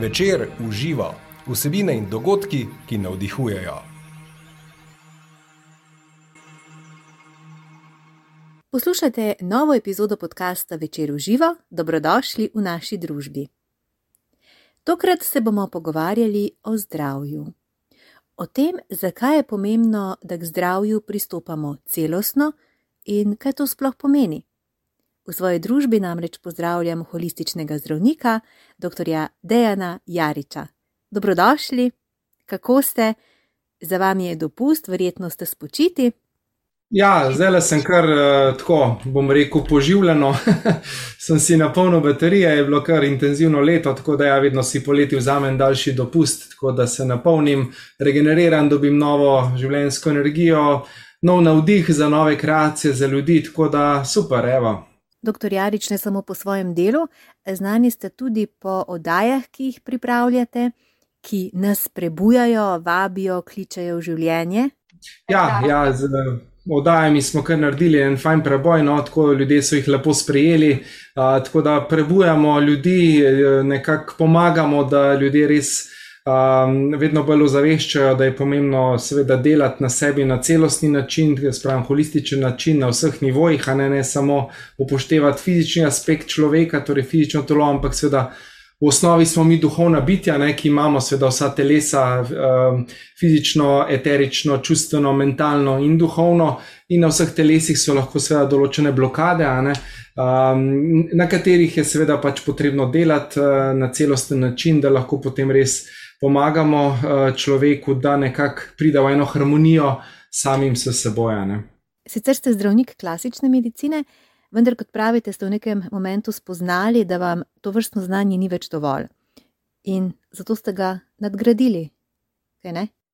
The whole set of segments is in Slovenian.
Večer uživa vsebine in dogodki, ki navdihujejo. Poslušate novo epizodo podcasta Večer uživa, dobrodošli v naši družbi. Tokrat se bomo pogovarjali o zdravju. O tem, zakaj je pomembno, da k zdravju pristopamo celostno in kaj to sploh pomeni. V svoji družbi namreč pozdravljam holističnega zdravnika, dr. Dejana Jariča. Dobrodošli, kako ste, za vami je dopust, verjetno ste spočiti. Ja, zdaj sem kar uh, tako, bom rekel, poživljeno. sem si na polno baterije, je bilo kar intenzivno leto, tako da ja, vedno si poleti vzamem daljši dopust, tako da se napolnim, regeneriram, dobim novo življenjsko energijo, nov navdih za nove kreacije, za ljudi, tako da super, evo. Doktor Jarič, ne samo po svojem delu, znani ste tudi po oddajah, ki jih pripravljate, ki nas prebujajo, vabijo, kličejo v življenje. Ja, ja z oddajami smo kar naredili en fajn preboj, no, tako ljudje so jih lepo sprejeli. A, tako da prebujamo ljudi, nekako pomagamo, da ljudje res um, vedno bolj ozaveščajo, da je pomembno, seveda, delati na sebi na celostni način, spravim, holističen način na vseh nivojih, a ne, ne samo upoštevati fizični aspekt človeka, torej fizično telo, ampak seveda. V osnovi smo mi duhovna bitja, ne, ki imamo seveda vsa telesa, um, fizično, eterično, čustveno, mentalno in duhovno, in na vseh telesih so lahko seveda določene blokade, ne, um, na katerih je seveda pač potrebno delati uh, na celosten način, da lahko potem res pomagamo uh, človeku, da nekako pride v eno harmonijo samim s seboj. Ne. Sicer ste zdravnik klasične medicine, vendar, kot pravite, ste v nekem momentu spoznali, da vam to vrstno znanje ni več dovolj. In zato ste ga nadgradili.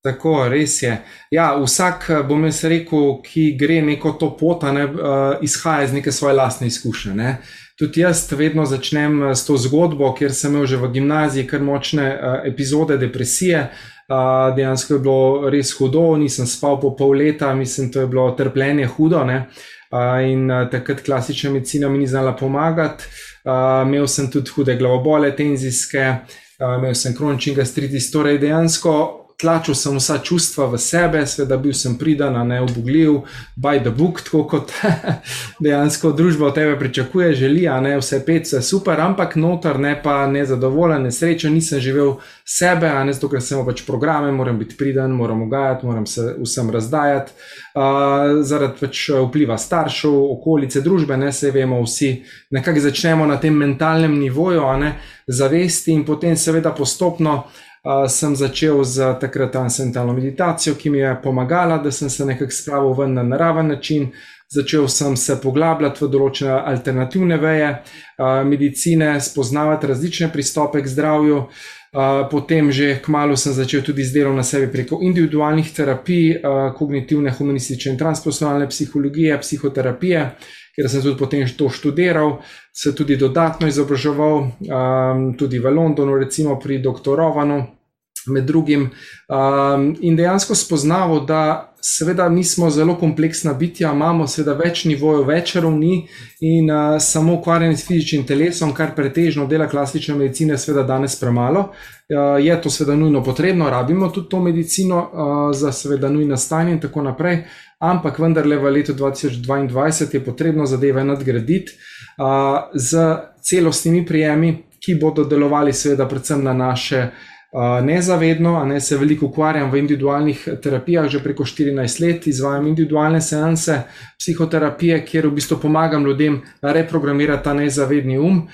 Tako, res je. Ja, vsak, bom jaz rekel, ki gre neko to pot, ne, uh, izhaja iz neke svoje lastne izkušnje. Ne. Tudi jaz vedno začnem s to zgodbo, ker sem imel že v gimnaziji kar močne uh, epizode depresije. Uh, dejansko je bilo res hudo, nisem spal po pol leta, mislim, da je bilo trpljenje hudo. Uh, in takrat klasična medicina mi ni znala pomagati. Imel sem tudi hude glavobole, tenzijske, imel sem kronični gastritis, torej dejansko tlačil sem vsa čustva v sebe, seveda bil sem pridan, ne obugljiv, by the book, tako kot dejansko družba od tebe pričakuje, želi, a ne vse pet, vse super, ampak noter ne pa nezadovoljen, nesrečen, nisem živel sebe, a ne zato, ker sem pač programe, moram biti pridan, moram ugajati, moram se vsem razdajati. Uh, zaradi pač vpliva staršev, okolice, družbe, ne se vemo, vsi nekako začnemo na tem mentalnem nivoju, a ne zavesti, in potem, seveda, postopno uh, sem začel z takrat transcendentalno meditacijo, ki mi je pomagala, da sem se nekako spravil ven na naraven način. Začel sem se poglabljati v določene alternativne veje uh, medicine, spoznavati različne pristope k zdravju. Uh, potem, že kmalo, sem začel tudi z delom na sebi preko individualnih terapij, kognitivne, humanistične in transpersonalne psihologije, psihoterapije, ker sem tudi potem to študiral, se tudi dodatno izobraževal, um, tudi v Londonu, recimo pri doktorovanu, med drugim, um, in dejansko spoznal, da seveda mi smo zelo kompleksna bitja, imamo seveda več nivojev, več ravni in uh, samo ukvarjanje s fizičnim telesom, kar pretežno dela klasična medicina, seveda danes premalo. Uh, je to seveda nujno potrebno, rabimo tudi to medicino uh, za seveda nujna stanja in tako naprej, ampak vendarle v letu 2022 je potrebno zadeve nadgraditi uh, z celostnimi prijemi, ki bodo delovali seveda predvsem na naše uh, nezavedno, a ne se veliko ukvarjam v individualnih terapijah, že preko 14 let izvajam individualne seanse psihoterapije, kjer v bistvu pomagam ljudem reprogramirati ta nezavedni um. Uh,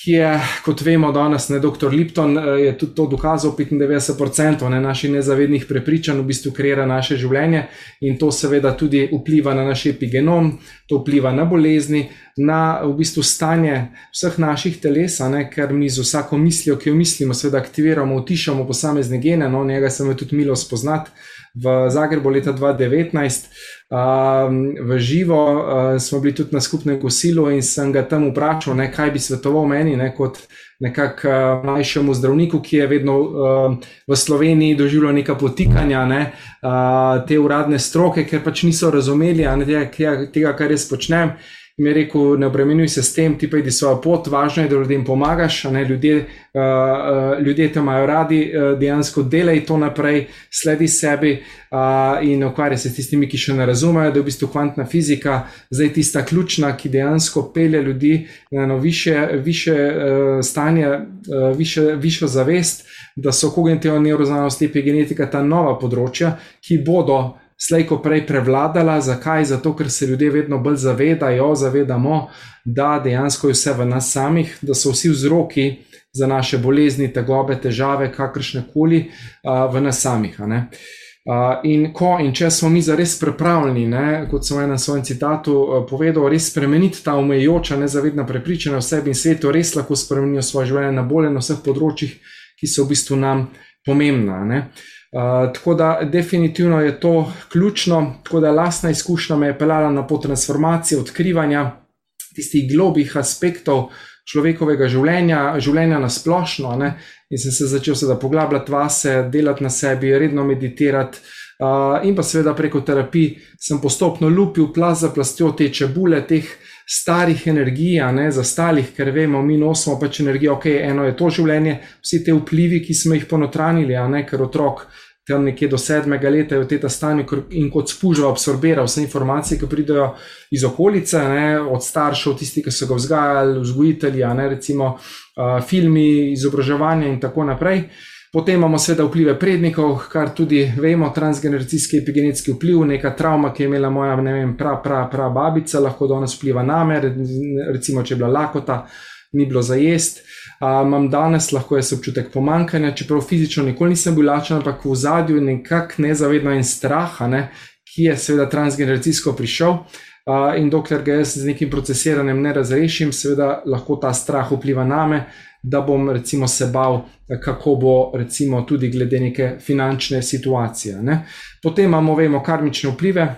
ki je, kot vemo, danes ne dr. Lipton, eh, je tudi to dokazal, 95% ne, naših nezavednih prepričanj v bistvu kreira naše življenje in to seveda tudi vpliva na naš epigenom, to vpliva na bolezni, na v bistvu stanje vseh naših teles, ne, ker mi z vsako mislijo, ki jo mislimo, seveda aktiviramo, utišamo posamezne gene, no, njega sem tudi milo spoznati v Zagrebu leta 2019. Um, v živo uh, smo bili tudi na skupnem kosilu in sem ga tam vprašal, ne, kaj bi svetoval meni, ne, kot nekakšnemu uh, mlajšemu zdravniku, ki je vedno uh, v Sloveniji doživljal neka potikanja, ne, uh, te uradne stroke, ker pač niso razumeli ne, tega, tega, kar jaz počnem. Mi je rekel, ne obremenjuj se s tem, ti pa idi svojo pot, važno je, da ljudem pomagaš, ne, ljudje, uh, ljudje te imajo radi, uh, dejansko delaj to naprej, sledi sebi uh, in ukvarjaj se s tistimi, ki še ne razumejo, da je v bistvu kvantna fizika zdaj tista ključna, ki dejansko pelje ljudi na eno više, više uh, stanje, uh, više, višjo zavest, da so kognitivne neuroznanosti, epigenetika ta nova področja, ki bodo slejko prej prevladala. Zakaj? Zato, ker se ljudje vedno bolj zavedajo, zavedamo, da dejansko je vse v nas samih, da so vsi vzroki za naše bolezni, tegobe, težave, kakršne koli v nas samih. Uh, in ko in če smo mi zares pripravljeni, ne, kot sem enem svojem citatu uh, povedal, res spremeniti ta umejoča, nezavedna prepričanja o sebi in svetu, res lahko spremenijo svoje življenje na bolje na vseh področjih, ki so v bistvu nam pomembna. Uh, tako da definitivno je to ključno, tako da lastna izkušnja me je pelala na pot transformacije, odkrivanja tistih globih aspektov človekovega življenja, življenja na splošno. Ne? In sem se začel seveda poglabljati vase, delati na sebi, redno meditirati. Uh, in pa seveda preko terapij sem postopno lupil plas za plastjo te čebule, teh starih energij, ne za stalih, ker vemo, mi nosimo pač energijo, ok, eno je to življenje, vsi te vplivi, ki smo jih ponotranili, a ne ker otrok tam nekje do sedmega leta je v tem stanju in kot spužva absorbira vse informacije, ki pridejo iz okolice, ne, od staršev, tisti, ki so ga vzgajali, vzgojitelji, ne, recimo uh, filmi, izobraževanje in tako naprej. Potem imamo seveda vplive prednikov, kar tudi vemo, transgeneracijski epigenetski vpliv, neka travma, ki je imela moja, ne vem, prav, prav, prav babica, lahko danes vpliva na me, recimo, če je bila lakota, ni bilo za jesti. Imam danes lahko jaz občutek pomankanja, čeprav fizično nikoli nisem bil lačen, ampak v zadju je nekako nezavedno in strah, ne, ki je seveda transgeneracijsko prišel. Uh, in dokler ga jaz z nekim procesiranjem ne razrešim, seveda lahko ta strah vpliva na me, da bom recimo se bal, kako bo recimo tudi glede neke finančne situacije. Ne. Potem imamo, vemo, karmične vplive.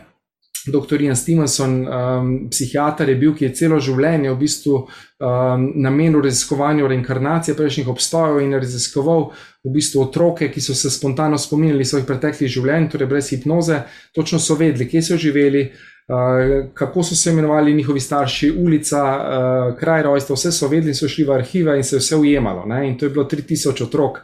Dr. Ian Stevenson, um, psihiater, je bil, ki je celo življenje v bistvu um, namenil raziskovanju reinkarnacije prejšnjih obstojev in raziskoval v bistvu otroke, ki so se spontano spominjali svojih preteklih življenj, torej brez hipnoze, točno so vedeli, kje so živeli, uh, kako so se imenovali njihovi starši, ulica, uh, kraj rojstva, vse so vedeli, so šli v arhive in se je vse ujemalo. Ne? In to je bilo 3000 otrok.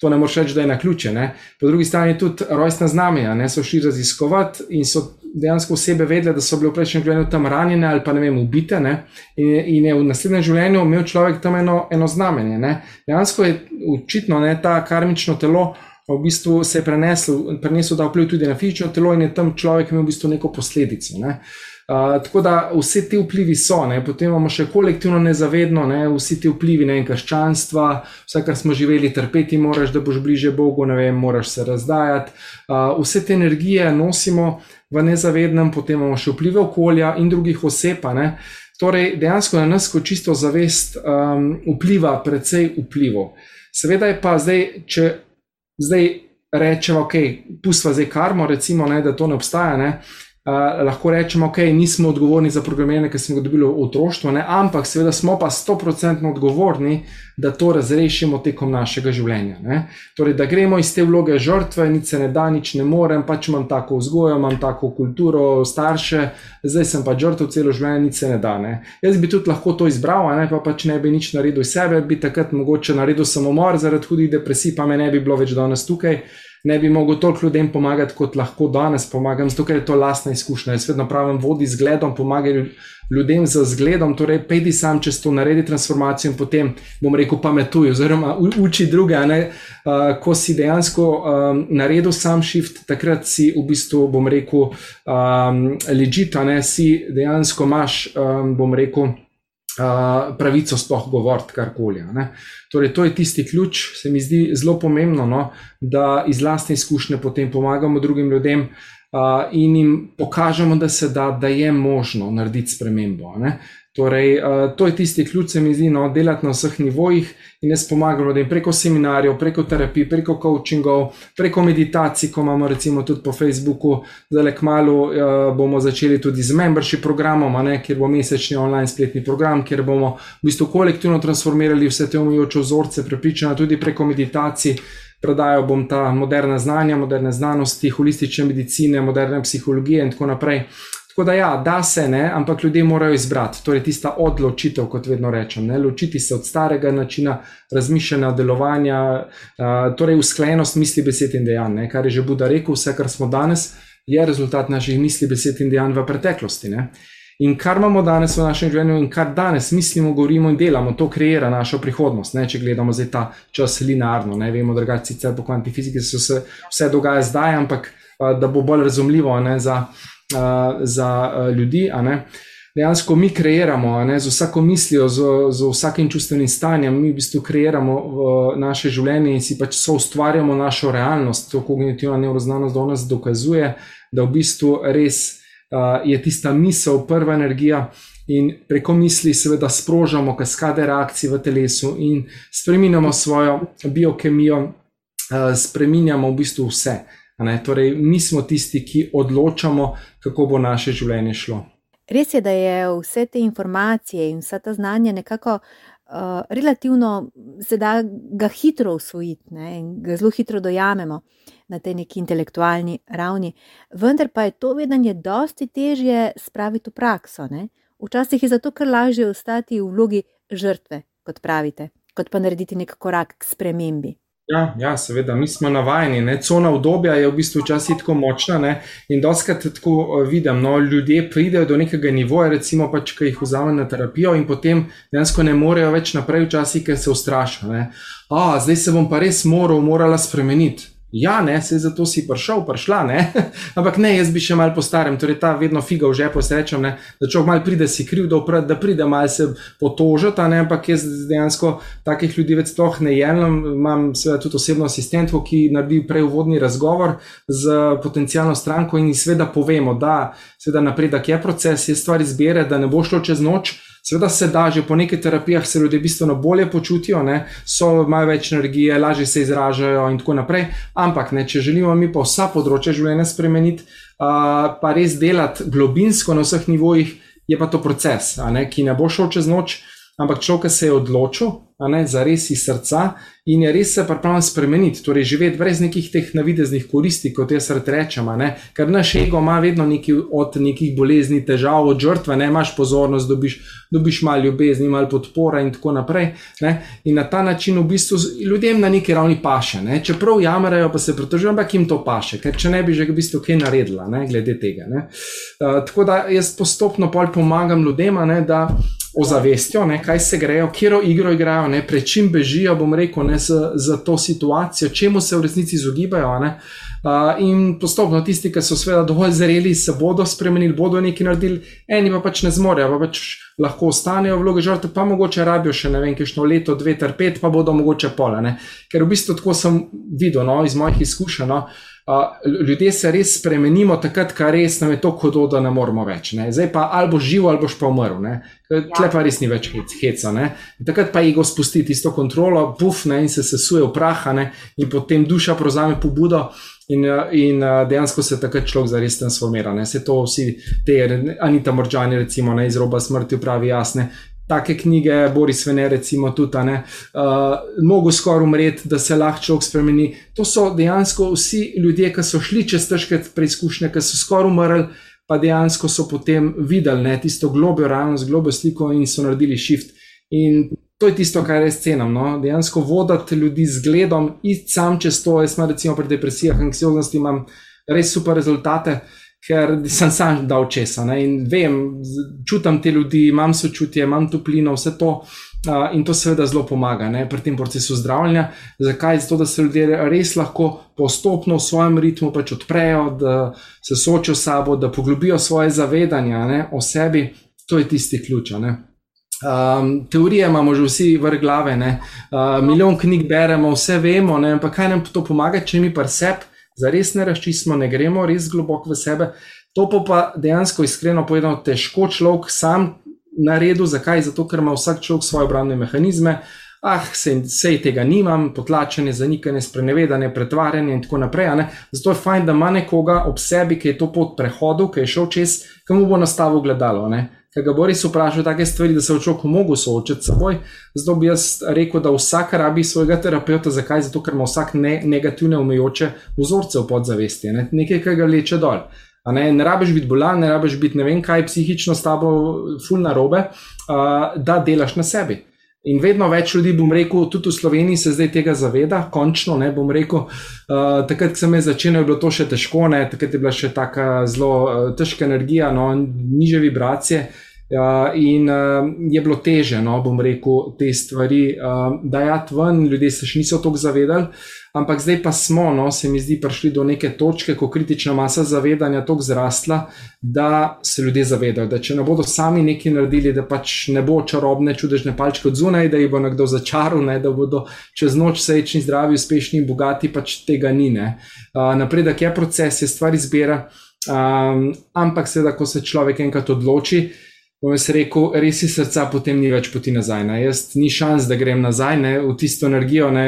To ne moreš reči, da je na ključe. Ne? Po drugi strani tudi rojstna znamenja, ne so šli raziskovati in so dejansko osebe vedele, da so bile v prejšnjem življenju tam ranjene ali pa ne vem, ubite. Ne? In, in je v naslednjem življenju imel človek tam eno, eno znamenje. Ne? Dejansko je očitno ta karmično telo v bistvu se je prenesel, prenesel da vpliv tudi na fizično telo in je tam človek imel v bistvu neko posledico. Ne. Uh, tako da vse te vplivi so, ne. potem imamo še kolektivno nezavedno, ne, vsi ti vplivi, ne vem, krščanstva, vse, kar smo živeli, trpeti moraš, da boš bliže Bogu, ne vem, moraš se razdajati. Uh, vse te energije nosimo v nezavednem, potem imamo še vplive okolja in drugih oseb. Torej, dejansko na nas, kot čisto zavest, um, vpliva precej vplivov. Seveda je pa zdaj, če zdaj rečemo, ok, pustva zdaj karmo, recimo, ne, da to ne obstaja. Ne, Uh, lahko rečemo, ok, nismo odgovorni za programiranje, ki smo ga dobili v otroštvu, ne? ampak seveda smo pa stoprocentno odgovorni, da to razrešimo tekom našega življenja. Ne? Torej, da gremo iz te vloge žrtve, nič se ne da, nič ne morem, pač imam tako vzgojo, imam tako kulturo, starše, zdaj sem pa žrtev celo življenje, nič se ne da. Ne? Jaz bi tudi lahko to izbral, ne? pa pač ne bi nič naredil sebe, bi takrat mogoče naredil samomor zaradi hudih depresij, pa me ne bi bilo več danes tukaj ne bi mogel toliko ljudem pomagati, kot lahko danes pomagam, zato ker je to lastna izkušnja. Jaz vedno pravim, vodi zgledom, pomagaj ljudem z zgledom, torej pejdi sam čez to, naredi transformacijo in potem bom rekel, pametuj, oziroma uči druge. Uh, ko si dejansko um, naredil sam shift, takrat si v bistvu, bom rekel, um, legit, ne si dejansko imaš, um, bom rekel pravico sploh govoriti karkoli. Torej, to je tisti ključ, se mi zdi zelo pomembno, no, da iz lastne izkušnje potem pomagamo drugim ljudem uh, in jim pokažemo, da se da, da je možno narediti spremembo. Ne. Torej, uh, to je tisti ključ, se mi zdi, no, delati na vseh nivojih in jaz pomagam ljudem preko seminarjev, preko terapij, preko coachingov, preko meditacij, ko imamo recimo tudi po Facebooku, le kmalo uh, bomo začeli tudi z membership programom, ne, kjer bo mesečni online spletni program, kjer bomo v bistvu kolektivno transformirali vse te omejujoče vzorce, prepričana tudi preko meditacij. Predajal bom ta moderna znanja, moderne znanosti, holistične medicine, moderne psihologije in tako naprej. Tako da, ja, da se ne, ampak ljudje morajo izbrati. To je tista odločitev, kot vedno rečem. Ne? Ločiti se od starega načina razmišljanja, delovanja, uh, torej usklajenost misli, besed in dejanj. Ne? Kar je že Buda rekel, vse, kar smo danes, je rezultat naših misli, besed in dejanj v preteklosti. Ne? In kar imamo danes v našem življenju, in kar danes mislimo, govorimo in delamo, to kreira našo prihodnost. Ne? Če gledamo zdaj ta čas linearno, ne vemo, drugače sicer po kvantfiziki se vse, vse dogaja zdaj, ampak da bo bolj razumljivo ne, za, za ljudi. Dejansko mi kreiramo ne, z vsako mislijo, z, z vsakim čustvenim stanjem, mi v bistvu kreiramo naše življenje in si pač so ustvarjamo našo realnost. To kognitivna neuroznanost do nas dokazuje, da v bistvu res je tista misel, prva energija. In preko misli, seveda, sprožamo kaskade reakcij v telesu in spremenjamo svojo biokemijo, spremenjamo v bistvu vse. Torej, mi smo tisti, ki odločamo, kako bo naše življenje šlo. Res je, da je vse te informacije in vsa ta znanja nekako uh, relativno, se da ga hitro usvojiti ne, in ga zelo hitro dojamemo na tej neki intelektualni ravni. Vendar pa je to vedenje dosti težje spraviti v prakso. Ne. Včasih je zato kar lažje ostati v vlogi žrtve, kot pravite, kot pa narediti nek korak k spremembi. Ja, ja, seveda, mi smo navajeni. Ne? Cona obdobja je v bistvu včasih tako močna. Ne? In doskrat tako eh, vidim, no, ljudje pridejo do nekega nivoja, recimo, pač, ki jih vzame na terapijo, in potem dejansko ne morejo več naprej, včasih, ker se ustrašijo. Zdaj se bom pa res moral, morala spremeniti. Ja, ne, se zato si prišel, prišla, ne. Ampak ne, jaz bi še mal postarem, torej ta vedno figa v žepu, srečam, ne, da človek mal pride si kriv, da, upred, da pride mal se potožiti, ne, ampak jaz dejansko takih ljudi več sploh ne jemljem. Imam seveda tudi osebno asistentko, ki naredi prej uvodni razgovor z potencijalno stranko in seveda povemo, da seveda napredek je proces, je stvar izbire, da ne bo šlo čez noč. Seveda se da, že po nekaj terapijah se ljudje bistveno bolje počutijo, ne? so imajo več energije, lažje se izražajo in tako naprej. Ampak, ne, če želimo mi pa vsa področja življenja spremeniti, uh, pa res delati globinsko na vseh nivojih, je pa to proces, ne, ki ne bo šel čez noč, ampak človek se je odločil, ne, za res iz srca in je res se pripravljen spremeniti, torej živeti brez nekih teh navideznih koristi, kot jaz rečem. Ker naš ego ima vedno neki od nekih bolezni, težav, od žrtve, ne imaš pozornost, dobiš, dobiš malo ljubezni, malo podpora in tako naprej. Ne. In na ta način v bistvu ljudem na neki ravni paše. Ne. Čeprav jamrajo, pa se pritožujejo, ampak jim to paše, ker če ne bi že v bistvu kaj naredila, ne, glede tega. Uh, tako da jaz postopno pomagam ljudem, ne, da ozavestjo, ne, kaj se grejo, kje igro igrajo, ne, pred čim bežijo, bom rekel, ne, z, z to situacijo, čemu se v resnici izogibajo. Ne, uh, in postopno tisti, ki so seveda dovolj zreli, se bodo spremenili, bodo nekaj naredili, eni pa pač ne zmorejo, pa pač lahko ostanejo v vlogi žrtve, pa mogoče rabijo še ne vem, kajšno leto, dve, ter pet, pa bodo mogoče pola. Ne. Ker v bistvu tako sem videl no, iz mojih izkušenj. No, ljudje se res spremenimo takrat, ko res nam je to hudo, da ne moremo več. Ne? Zdaj pa ali boš živo, ali boš pa umrl. Tle pa res ni več heca. Ne? Takrat pa ego spusti tisto kontrolo, puf, ne? in se sesuje v praha, ne? in potem duša prevzame pobudo. In, in dejansko se takrat človek zares transformira. Ne? Se to vsi te, Anita Morđani, recimo, ne, iz roba smrti, pravi jasne, take knjige, Boris Vene, recimo, tudi, ne, uh, mogo skoraj umreti, da se lahko človek spremeni. To so dejansko vsi ljudje, ki so šli čez težke preizkušnje, ki so skoraj umrli, pa dejansko so potem videli ne, tisto globijo realnost, globijo sliko in so naredili shift. In to je tisto, kar res cenim. No? Dejansko voditi ljudi z gledom, iti sam čez to. Jaz, recimo, pri depresijah, anksioznosti imam res super rezultate. Ker sem sam dal česa ne? in vem, čutim te ljudi, imam sočutje, imam toplino, vse to. Uh, in to seveda zelo pomaga ne, pri tem procesu zdravljenja. Zakaj? Zato, da se ljudje res lahko postopno v svojem ritmu pač odprejo, da se soočijo s sabo, da poglobijo svoje zavedanje ne, o sebi. To je tisti ključ. Um, teorije imamo že vsi v glave, uh, milijon knjig beremo, vse vemo, ne, ampak kaj nam to pomaga, če mi pa sebi za res ne razčistimo, ne gremo res globoko v sebe. To pa dejansko, iskreno povedano, težko človek sam naredi. Zakaj? Zato, ker ima vsak človek svoje obrambne mehanizme. Ah, sej tega nimam, potlačenje, zanikanje, sprenevedanje, pretvarjanje in tako naprej. Zato je fajn, da ima nekoga ob sebi, ki je to pot prehodil, ki je šel čez, kam bo nastavil gledalo. Ne? Ker ga bo res vprašal take stvari, da se v človeku mogel soočiti s seboj. Zato bi jaz rekel, da vsak rabi svojega terapeuta. Zakaj? Zato, ker ima vsak ne, negativne umejoče vzorce v podzavesti, ne? nekaj, kar ga leče dol. Ne, ne rabiš biti bolan, ne rabiš biti ne vem kaj psihično s tabo, fulna robe, uh, da delaš na sebi. In vedno več ljudi, bom rekel, tudi v Sloveniji se zdaj tega zaveda, končno ne bom rekel. Uh, takrat, ko sem jaz začel, je bilo to še težko, ne? takrat je bila še tako zelo uh, težka energija, no, niže vibracije. Uh, in uh, je bilo teže, no, bom rekel, te stvari uh, dajati ven, ljudje se še niso tako zavedali. Ampak zdaj pa smo, no, se mi zdi, prišli do neke točke, ko kritična masa zavedanja tako zrasla, da se ljudje zavedajo, da če ne bodo sami nekaj naredili, da pač ne bo čarobne, čudežne palčke od zunaj, da jih bo nekdo začaril, ne, da bodo čez noč srečni, zdravi, uspešni in bogati, pač tega ni. Uh, napredek je proces, je stvar izbira, um, ampak seveda, ko se človek enkrat odloči. Bom jaz rekel, res iz srca, potem ni več poti nazaj. Ne. Jaz ni šans, da grem nazaj ne, v tisto energijo, ne,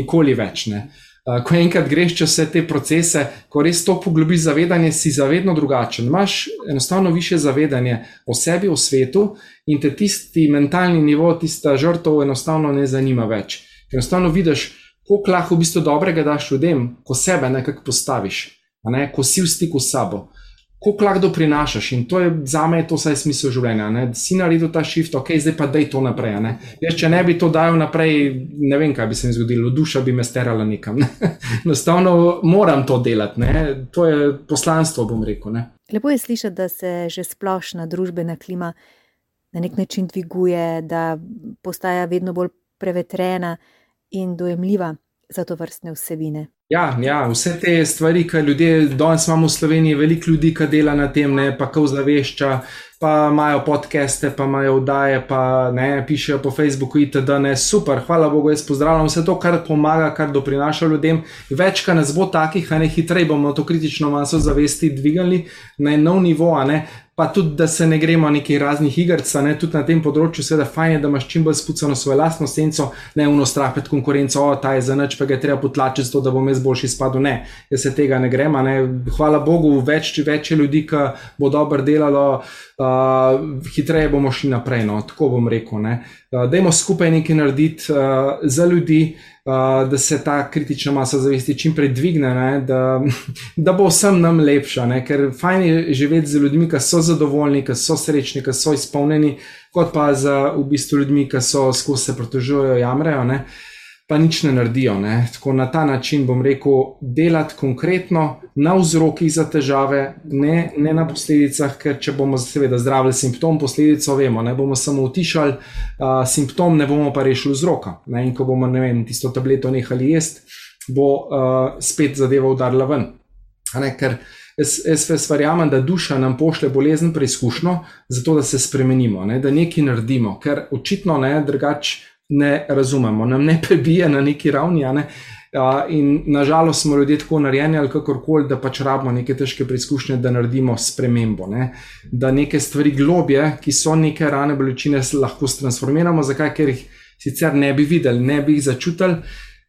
nikoli več. Ne. Ko enkrat greš čez vse te procese, ko res to poglobiš zavedanje, si zavedno drugačen. Imáš enostavno više zavedanje o sebi, o svetu in te tisti mentalni nivo, tista žrtev, enostavno ne zanima več. Enostavno vidiš, koliko lahko v bistvu dobrega daš ljudem, ko sebe nekako postaviš, ne? ko si v stiku s sabo koliko lahko prinašaš. In to je za me to vsaj smisel življenja. Ne? Si naredil ta shift, ok, zdaj pa daj to naprej. Ne? Jaz, če ne bi to dajal naprej, ne vem, kaj bi se mi zgodilo, duša bi me sterala nekam. Ne? Enostavno moram to delati, ne? to je poslanstvo, bom rekel. Ne? Lepo je slišati, da se že splošna družbena klima na nek način dviguje, da postaja vedno bolj prevetrena in dojemljiva za to vrstne vsebine. Ja, ja, vse te stvari, ki ljudje, danes imamo v Sloveniji veliko ljudi, ki dela na tem, ne, pa kau zavešča, pa imajo podcaste, pa imajo vdaje, pa ne, pišejo po Facebooku, itd. Ne, super, hvala Bogu, jaz pozdravljam vse to, kar pomaga, kar doprinaša ljudem. Več, kar nas bo takih, a ne hitreje bomo to kritično maso zavesti dvigali na nov nivo, a ne pa tudi, da se ne gremo nekih raznih iger, ne tudi na tem področju, seveda, fajn je, da imaš čim bolj spucano svojo lastno senco, ne uno strah pred konkurenco, o, ta je za nič, pa ga je treba potlačiti, to, da bom jaz boljši spadal. Ne, jaz se tega ne grem. Ne. Hvala Bogu, več, več ljudi, ki bo dobro delalo, uh, hitreje bomo šli naprej. No, tako bom rekel. Uh, dajmo skupaj nekaj narediti uh, za ljudi da se ta kritična masa zavesti čim prej dvigne, ne, da, da bo vsem nam lepša. Ne, ker fajn je živeti z ljudmi, ki so zadovoljni, ki so srečni, ki so izpolnjeni, kot pa z v bistvu ljudmi, ki so skozi se protužujejo, jamrejo. Ne. Uh, pa nič ne naredijo. Ne? Tako na ta način bom rekel, delati konkretno na vzrokih za težave, ne, ne na posledicah, ker če bomo seveda zdravili simptom, posledico vemo, ne bomo samo utišali uh, simptom, ne bomo pa rešili vzroka. Ne? In ko bomo vem, tisto tableto nehali jesti, bo uh, spet zadeva udarila ven. Ker jaz, jaz, jaz verjamem, da duša nam pošlje bolezen preizkušnjo, zato da se spremenimo, ne? da nekaj naredimo, ker očitno ne, drugače ne razumemo, nam ne prebije na neki ravni. Ne? Uh, in nažalost smo ljudje tako narejeni ali kakorkoli, da pač rabimo neke težke preizkušnje, da naredimo spremembo. Ne? Da neke stvari globje, ki so neke rane bolečine, lahko transformiramo. Zakaj? Ker jih sicer ne bi videli, ne bi jih začutili,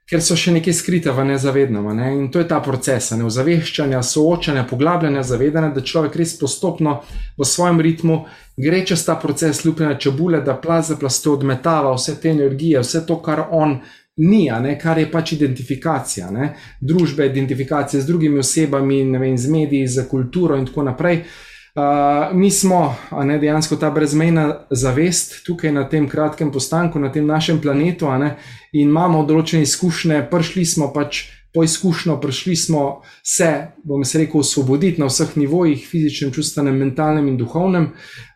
ker so še nekaj skrite v nezavednem. Ne? In to je ta proces ne? ozaveščanja, soočanja, poglabljanja zavedanja, da človek res postopno v svojem ritmu gre čez ta proces lupine čebule, da plaz za plasto odmetava vse te energije, vse to, kar on. Ni, ne, kar je pač identifikacija, ne, družbe, identifikacija z drugimi osebami, vem, z mediji, z kulturo in tako naprej. Uh, mi smo ne, dejansko ta brezmejna zavest tukaj na tem kratkem postanku, na tem našem planetu, ne, in imamo določene izkušnje, prišli smo pač po izkušnjo, prišli smo se, bom se rekel, osvoboditi na vseh nivojih, fizičnem, čustvenem, mentalnem in duhovnem.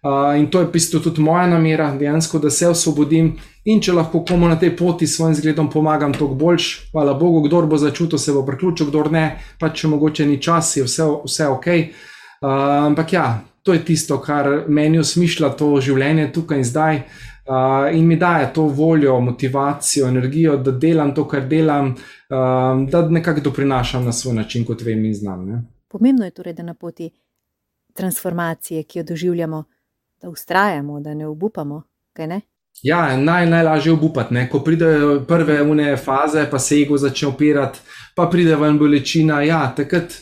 Uh, in to je pisto tudi moja namera, dejansko, da se osvobodim. In če lahko komu na tej poti s svojim zgledom pomagam, toliko boljš, hvala Bogu, kdo bo začutil, se bo priključil, kdo ne, pa če mogoče ni čas, je vse, vse ok. Uh, Uh, ampak ja, to je tisto, kar meni osmišlja to življenje tukaj in zdaj uh, in mi daje to voljo, motivacijo, energijo, da delam to, kar delam, uh, da nekako doprinašam na svoj način, kot vem in znam. Ne. Pomembno je torej, da na poti transformacije, ki jo doživljamo, da ustrajamo, da ne obupamo. Ja, naj, najlažje je obupati. Ko pridejo prve une faze, pa se ego začne opirati, pa pride ven bolečina. Ja, takrat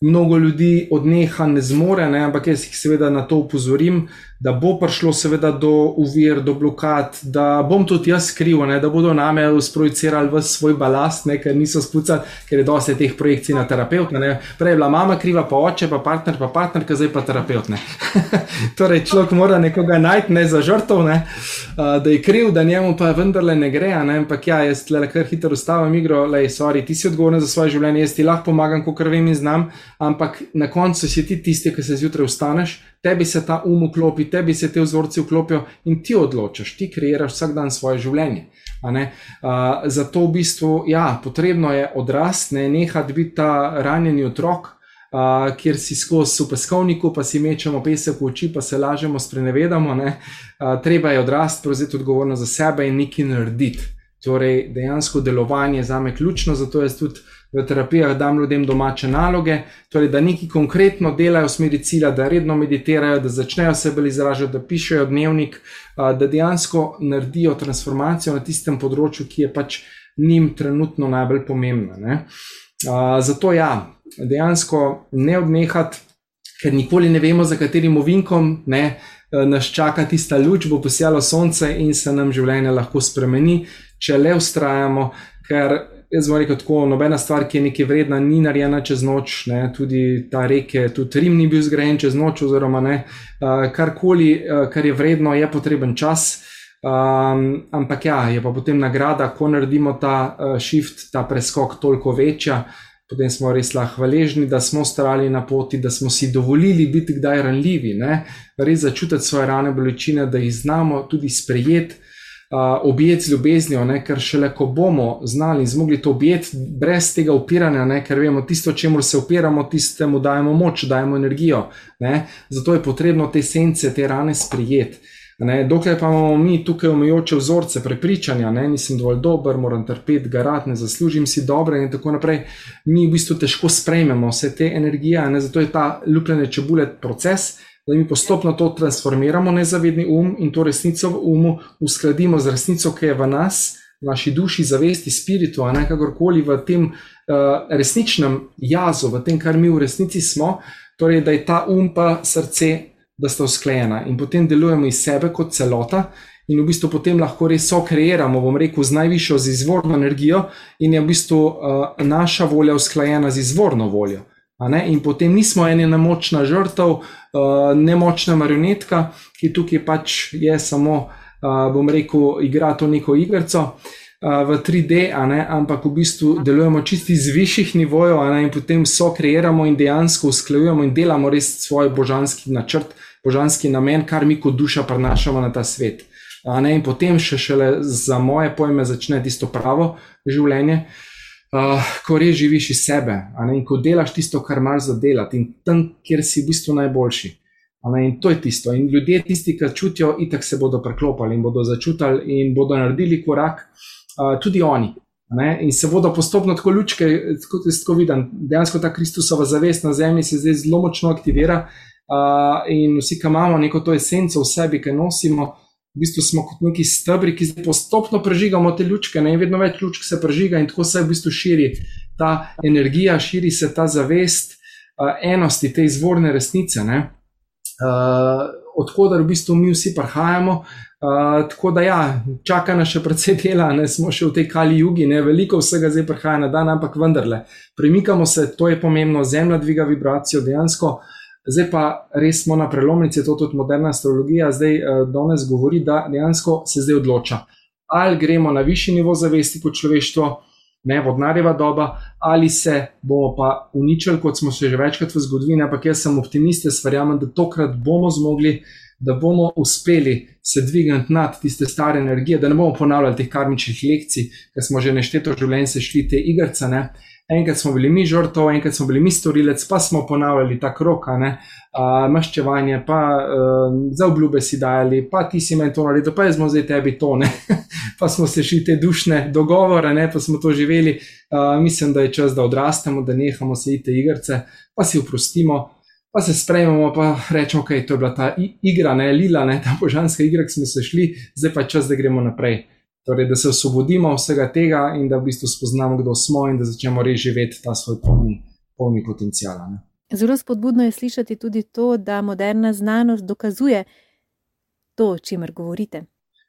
mnogo ljudi odneha, ne zmore, ne, ampak jaz jih seveda na to upozorim, da bo prišlo seveda do uvir, do blokad, da bom tudi jaz kriv, ne, da bodo name sprojicirali v svoj balast, ne, ker niso spucali, ker je dosti teh projekcij na terapeut. Prej je bila mama kriva, pa oče, pa partner, pa partnerka, zdaj pa terapeut. torej, človek mora nekoga najti, ne za žrtov, ne, da je kriv, da njemu pa vendarle ne gre. Ne, ampak ja, jaz le kar hitro ustavim igro, le, sorry, ti si odgovoren za svoje življenje, jaz ti lahko pomagam, kot vem in znam ampak na koncu si ti tisti, ki se zjutraj vstaneš, tebi se ta um vklopi, tebi se te vzorci vklopijo in ti odločaš, ti kreiraš vsak dan svoje življenje. Uh, zato v bistvu, ja, potrebno je odrasti, ne nehati biti ta ranjeni otrok. Uh, kjer si skozi peskovniku, pa si mečemo pesek v oči, pa se lažemo, sprenevedamo. Uh, treba je odrasti, prevzeti odgovornost za sebe in nekaj narediti. Torej, dejansko delovanje za me je ključno, zato jaz tudi v terapijah dam ljudem domače naloge, torej da nekaj konkretno delajo v smeri cilja, da redno meditirajo, da začnejo se bolj izražati, da pišejo dnevnik, da dejansko naredijo transformacijo na tistem področju, ki je pač njim trenutno najbolj pomembna. Ne? Zato ja, dejansko ne odnehati, ker nikoli ne vemo, za katerim ovinkom ne. Nas čaka tista luč, bo posijalo sonce in se nam življenje lahko spremeni, če le ustrajamo, ker jaz bom rekel tako, nobena stvar, ki je nekaj vredna, ni narejena čez noč, ne, tudi ta reke, tudi Rim ni bil zgrajen čez noč, oziroma ne, uh, karkoli, uh, kar je vredno, je potreben čas. Um, ampak ja, je pa potem nagrada, ko naredimo ta uh, shift, ta preskok, toliko večja. Potem smo res lahko hvaležni, da smo stali na poti, da smo si dovolili biti kdaj ranljivi, ne? res začutiti svoje rane bolečine, da jih znamo tudi sprejeti objeti z ljubeznijo, ne, ker šele ko bomo znali in zmogli to objeti brez tega upiranja, ne, ker vemo, tisto, čemu se upiramo, tistemu dajemo moč, dajemo energijo. Ne, zato je potrebno te sence, te rane sprijeti. Ne, dokler pa imamo mi tukaj omejujoče vzorce, prepričanja, da nisem dovolj dober, moram trpeti, garat, ne zaslužim si dobro, in tako naprej, mi v bistvu težko sprejmemo vse te energije, ne, zato je ta lupljene čebule proces, da mi postopno to transformiramo, nezavedni um in to resnico v umu uskladimo z resnico, ki je v nas, v naši duši, zavesti, spiritu, a ne kakorkoli v tem uh, resničnem jazu, v tem, kar mi v resnici smo, torej da je ta um pa srce, da sta usklajena in potem delujemo iz sebe kot celota. In v bistvu potem lahko res so kreiramo, bom rekel, z najvišjo, z izvorno energijo, in je v bistvu uh, naša volja usklajena z izvorno voljo. In potem nismo ena nemočna žrtev, uh, nemočna marionetka, ki tukaj pač je samo, uh, bom rekel, igra to neko igrico uh, v 3D, ampak v bistvu delujemo čisti iz višjih nivojev in potem so kreiramo in dejansko usklajujemo in delamo res svoj božanski načrt, božanski namen, kar mi kot duša prenašamo na ta svet. In potem še šele za moje pojme začne tisto pravo življenje uh, ko res živiš iz sebe in ko delaš tisto, kar imaš za delati in tam, kjer si v bistvu najboljši. In to je tisto. In ljudje, tisti, ki čutijo, itak se bodo preklopili in bodo začutili in bodo naredili korak, uh, tudi oni. Ne? In se bodo postopno tako lučke, kot jaz tako vidim, dejansko ta Kristusova zavest na zemlji se zdaj zelo močno aktivira. Uh, in vsi, ki imamo neko to esenco v sebi, ki nosimo, uh, v bistvu smo kot neki stebri, ki postopno prežigamo te lučke, ne? in vedno več lučk se prežiga, in tako se v bistvu širi ta energija, širi se ta zavest uh, enosti, te izvorne resnice, uh, odkudar v bistvu mi vsi prihajamo. Uh, tako da, ja, čaka nas še precej dela, ne smo še v tej kali jugi, ne veliko vsega zdaj prihaja na dan, ampak vendarle, premikamo se, to je pomembno, zemlja dviga vibracijo, dejansko uh, Zdaj pa res smo na prelomnici, to tudi moderna astrologija zdaj uh, danes govori, da dejansko se zdaj odloča, ali gremo na višji nivo zavesti kot človeštvo, ne vodnareva doba, ali se bomo pa uničili, kot smo se že večkrat v zgodovini, ampak jaz sem optimist, jaz verjamem, da tokrat bomo zmogli, da bomo uspeli se dvigati nad tiste stare energije, da ne bomo ponavljali teh karmičnih lekcij, ker smo že nešteto življenje se šli te igrice enkrat smo bili mi žrtov, enkrat smo bili mi storilec, pa smo ponavljali ta krok, maščevanje, pa uh, za obljube si dajali, pa ti si meni to naredil, pa jaz smo zdaj tebi to, ne? pa smo se šli te dušne dogovore, ne? pa smo to živeli. Uh, mislim, da je čas, da odrastemo, da nehamo se ite igrice, pa si oprostimo. Pa se sprejmemo, pa rečemo, da okay, je bila ta igra, ne lila, ne ta božanska igra, ki smo se šli, zdaj pa je čas, da gremo naprej. Torej, da se osvobodimo vsega tega in da v bistvu spoznamo, kdo smo in da začnemo res živeti ta svoj pomni polni potencijala. Ne. Zelo spodbudno je slišati tudi to, da moderna znanost dokazuje to, o čemer govorite.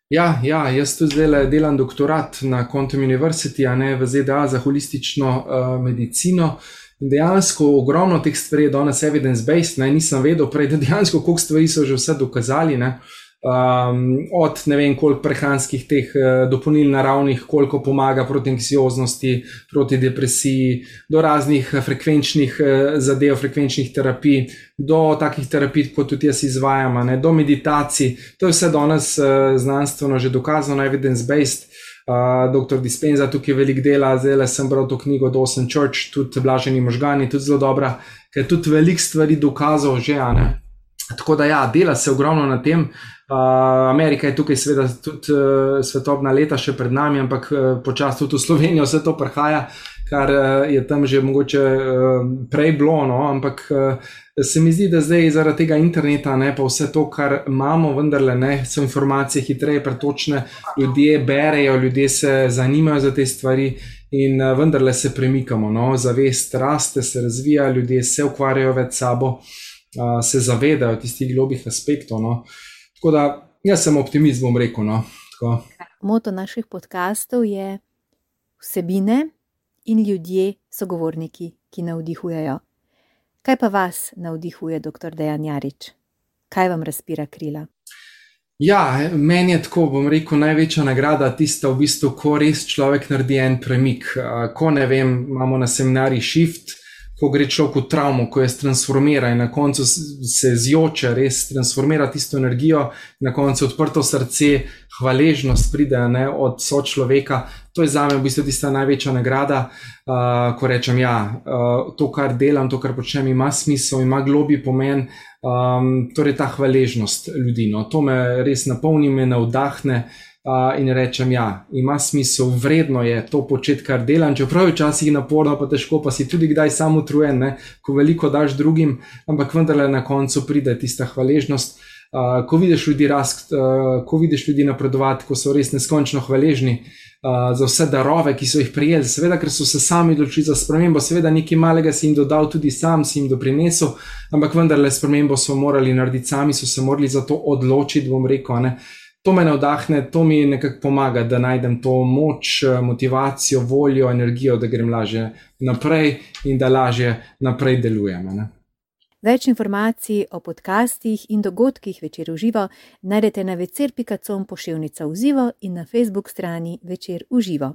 Ja, ja, jaz tudi zdaj delam doktorat na Quantum University, a ne v ZDA za holistično uh, medicino. In dejansko ogromno teh stvari je danes evidence-based, nisem vedel prej, da dejansko koliko stvari so že vse dokazali. Ne? Um, od ne vem, koliko prehranskih teh uh, dopolnil naravnih, koliko pomaga proti anksioznosti, proti depresiji, do raznih uh, frekvenčnih uh, zadev, frekvenčnih terapij, do takih terapij, kot tudi jaz izvajam, ne, do meditacij. To je vse danes uh, znanstveno že dokazano, evidence-based. Uh, doktor Dispenza tukaj veliko dela, zdaj sem bral to knjigo Dawson Church, tudi Blaženi možgani, tudi zelo dobra, ker tudi veliko stvari dokazal že. Tako da ja, dela se ogromno na tem. Uh, Amerika je tukaj, seveda, tudi uh, svetovna leta še pred nami, ampak uh, počasi tudi v Slovenijo vse to prihaja, kar uh, je tam že mogoče uh, prej bilo. No? Ampak uh, se mi zdi, da zdaj zaradi tega interneta, ne, pa vse to, kar imamo, vendarle ne, so informacije hitreje, pretočne, ljudje berejo, ljudje se zanimajo za te stvari. In uh, vendarle se premikamo, no? zavest raste, se razvija, ljudje se ukvarjajo več s sabo, uh, se zavedajo tistih globih aspektov. No? Uh, Tako da jaz sem optimist, bom rekel. No. Moto naših podkastov je vsebine in ljudje, sogovorniki, ki navdihujejo. Kaj pa vas navdihuje, dr. Dejan Jarič? Kaj vam razpira krila? Ja, meni je tako, bom rekel, največja nagrada tista, v bistvu, ko res človek naredi en premik. Ko ne vem, imamo na seminarju Shift, ko gre človek v travmo, ko je transformira in na koncu se zjoče, res transformira tisto energijo, na koncu odprto srce, hvaležnost pride ne, od sočloveka. To je za me v bistvu tista največja nagrada, uh, ko rečem, da ja, uh, to, kar delam, to, kar počnem, ima smisel, ima globi pomen. Um, torej, ta hvaležnost ljudi. No, to me res napolni, me navdahne. Uh, in rečem, ja, ima smisel, vredno je to početi, kar delam. Čeprav je včasih naporno, pa težko, pa si tudi kdaj samo utrujen, ne? ko veliko daš drugim, ampak vendarle na koncu pride tista hvaležnost. Uh, ko vidiš ljudi rast, uh, ko vidiš ljudi napredovati, ko so res neskončno hvaležni uh, za vse darove, ki so jih prijeli, seveda, ker so se sami odločili za spremembo, seveda nekaj malega si jim dodal, tudi sam si jim doprinesel, ampak vendarle spremembo so morali narediti sami, so se morali za to odločiti, bom rekel. Ne? To me navdahne, to mi nekako pomaga, da najdem to moč, motivacijo, voljo, energijo, da grem lažje naprej in da lažje naprej delujem. Ne? Več informacij o podcastih in dogodkih večer uživo najdete na vecer.com pošiljnica uživo in na Facebook strani večer uživo.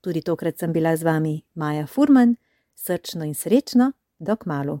Tudi tokrat sem bila z vami Maja Furman, srčno in srečno, dok malu.